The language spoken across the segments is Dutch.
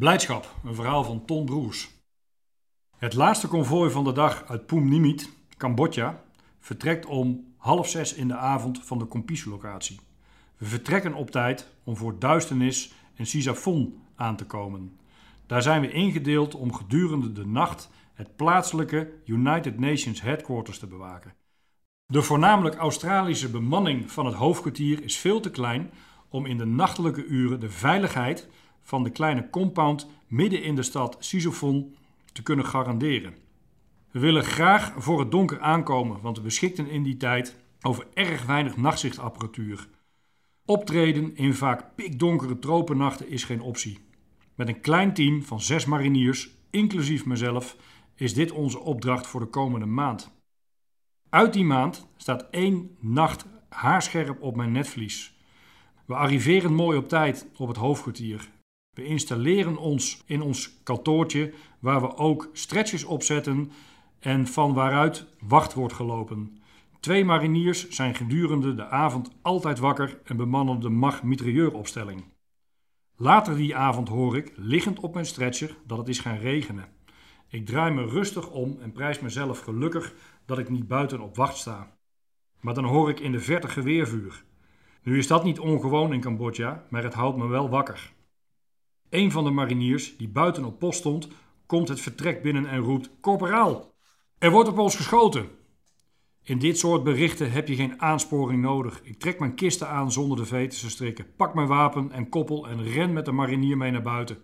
Blijdschap, een verhaal van Ton Broers. Het laatste konvooi van de dag uit Poem Nimit, Cambodja, vertrekt om half zes in de avond van de Kompisu-locatie. We vertrekken op tijd om voor duisternis en Sisafon aan te komen. Daar zijn we ingedeeld om gedurende de nacht het plaatselijke United Nations Headquarters te bewaken. De voornamelijk Australische bemanning van het hoofdkwartier is veel te klein om in de nachtelijke uren de veiligheid van de kleine compound midden in de stad Sisophon te kunnen garanderen. We willen graag voor het donker aankomen, want we beschikten in die tijd over erg weinig nachtzichtapparatuur. Optreden in vaak pikdonkere tropennachten is geen optie. Met een klein team van zes mariniers, inclusief mezelf, is dit onze opdracht voor de komende maand. Uit die maand staat één nacht haarscherp op mijn netvlies. We arriveren mooi op tijd op het hoofdkwartier. We installeren ons in ons kantoortje waar we ook stretches opzetten en van waaruit wacht wordt gelopen. Twee mariniers zijn gedurende de avond altijd wakker en bemannen de mag-mitrailleuropstelling. Later die avond hoor ik, liggend op mijn stretcher, dat het is gaan regenen. Ik draai me rustig om en prijs mezelf gelukkig dat ik niet buiten op wacht sta. Maar dan hoor ik in de verte geweervuur. Nu is dat niet ongewoon in Cambodja, maar het houdt me wel wakker. Een van de mariniers, die buiten op post stond, komt het vertrek binnen en roept: Corporaal, er wordt op ons geschoten. In dit soort berichten heb je geen aansporing nodig. Ik trek mijn kisten aan zonder de veten te strikken, pak mijn wapen en koppel en ren met de marinier mee naar buiten.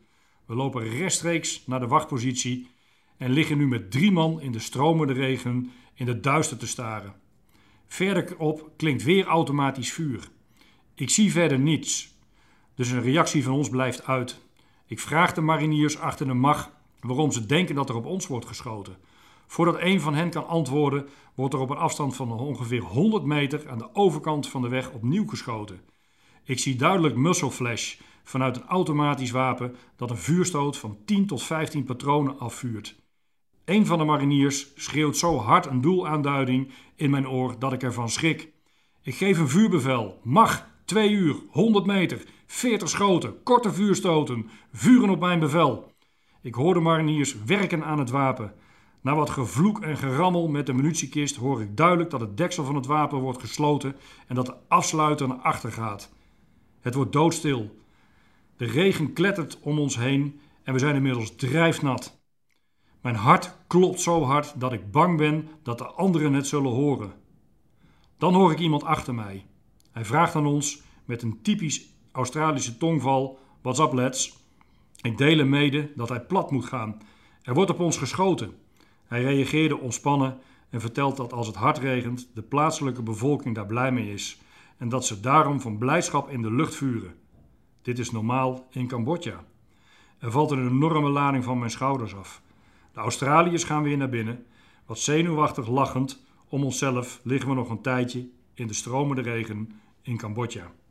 We lopen rechtstreeks naar de wachtpositie en liggen nu met drie man in de stromende regen in de duister te staren. Verderop klinkt weer automatisch vuur. Ik zie verder niets, dus een reactie van ons blijft uit. Ik vraag de mariniers achter de mag waarom ze denken dat er op ons wordt geschoten. Voordat een van hen kan antwoorden, wordt er op een afstand van ongeveer 100 meter aan de overkant van de weg opnieuw geschoten. Ik zie duidelijk muscle flash vanuit een automatisch wapen dat een vuurstoot van 10 tot 15 patronen afvuurt. Een van de mariniers schreeuwt zo hard een doelaanduiding in mijn oor dat ik ervan schrik. Ik geef een vuurbevel. Mag, 2 uur, 100 meter, 40 schoten, korte vuurstoten, vuren op mijn bevel. Ik hoor de mariniers werken aan het wapen. Na wat gevloek en gerammel met de munitiekist hoor ik duidelijk dat het deksel van het wapen wordt gesloten en dat de afsluiter naar achter gaat. Het wordt doodstil. De regen klettert om ons heen en we zijn inmiddels drijfnat. Mijn hart klopt zo hard dat ik bang ben dat de anderen het zullen horen. Dan hoor ik iemand achter mij. Hij vraagt aan ons met een typisch Australische tongval: What's up, lads? Ik deel hem mede dat hij plat moet gaan. Er wordt op ons geschoten. Hij reageerde ontspannen en vertelt dat als het hard regent, de plaatselijke bevolking daar blij mee is en dat ze daarom van blijdschap in de lucht vuren. Dit is normaal in Cambodja. Er valt een enorme lading van mijn schouders af. De Australiërs gaan weer naar binnen. Wat zenuwachtig lachend om onszelf liggen we nog een tijdje in de stromende regen in Cambodja.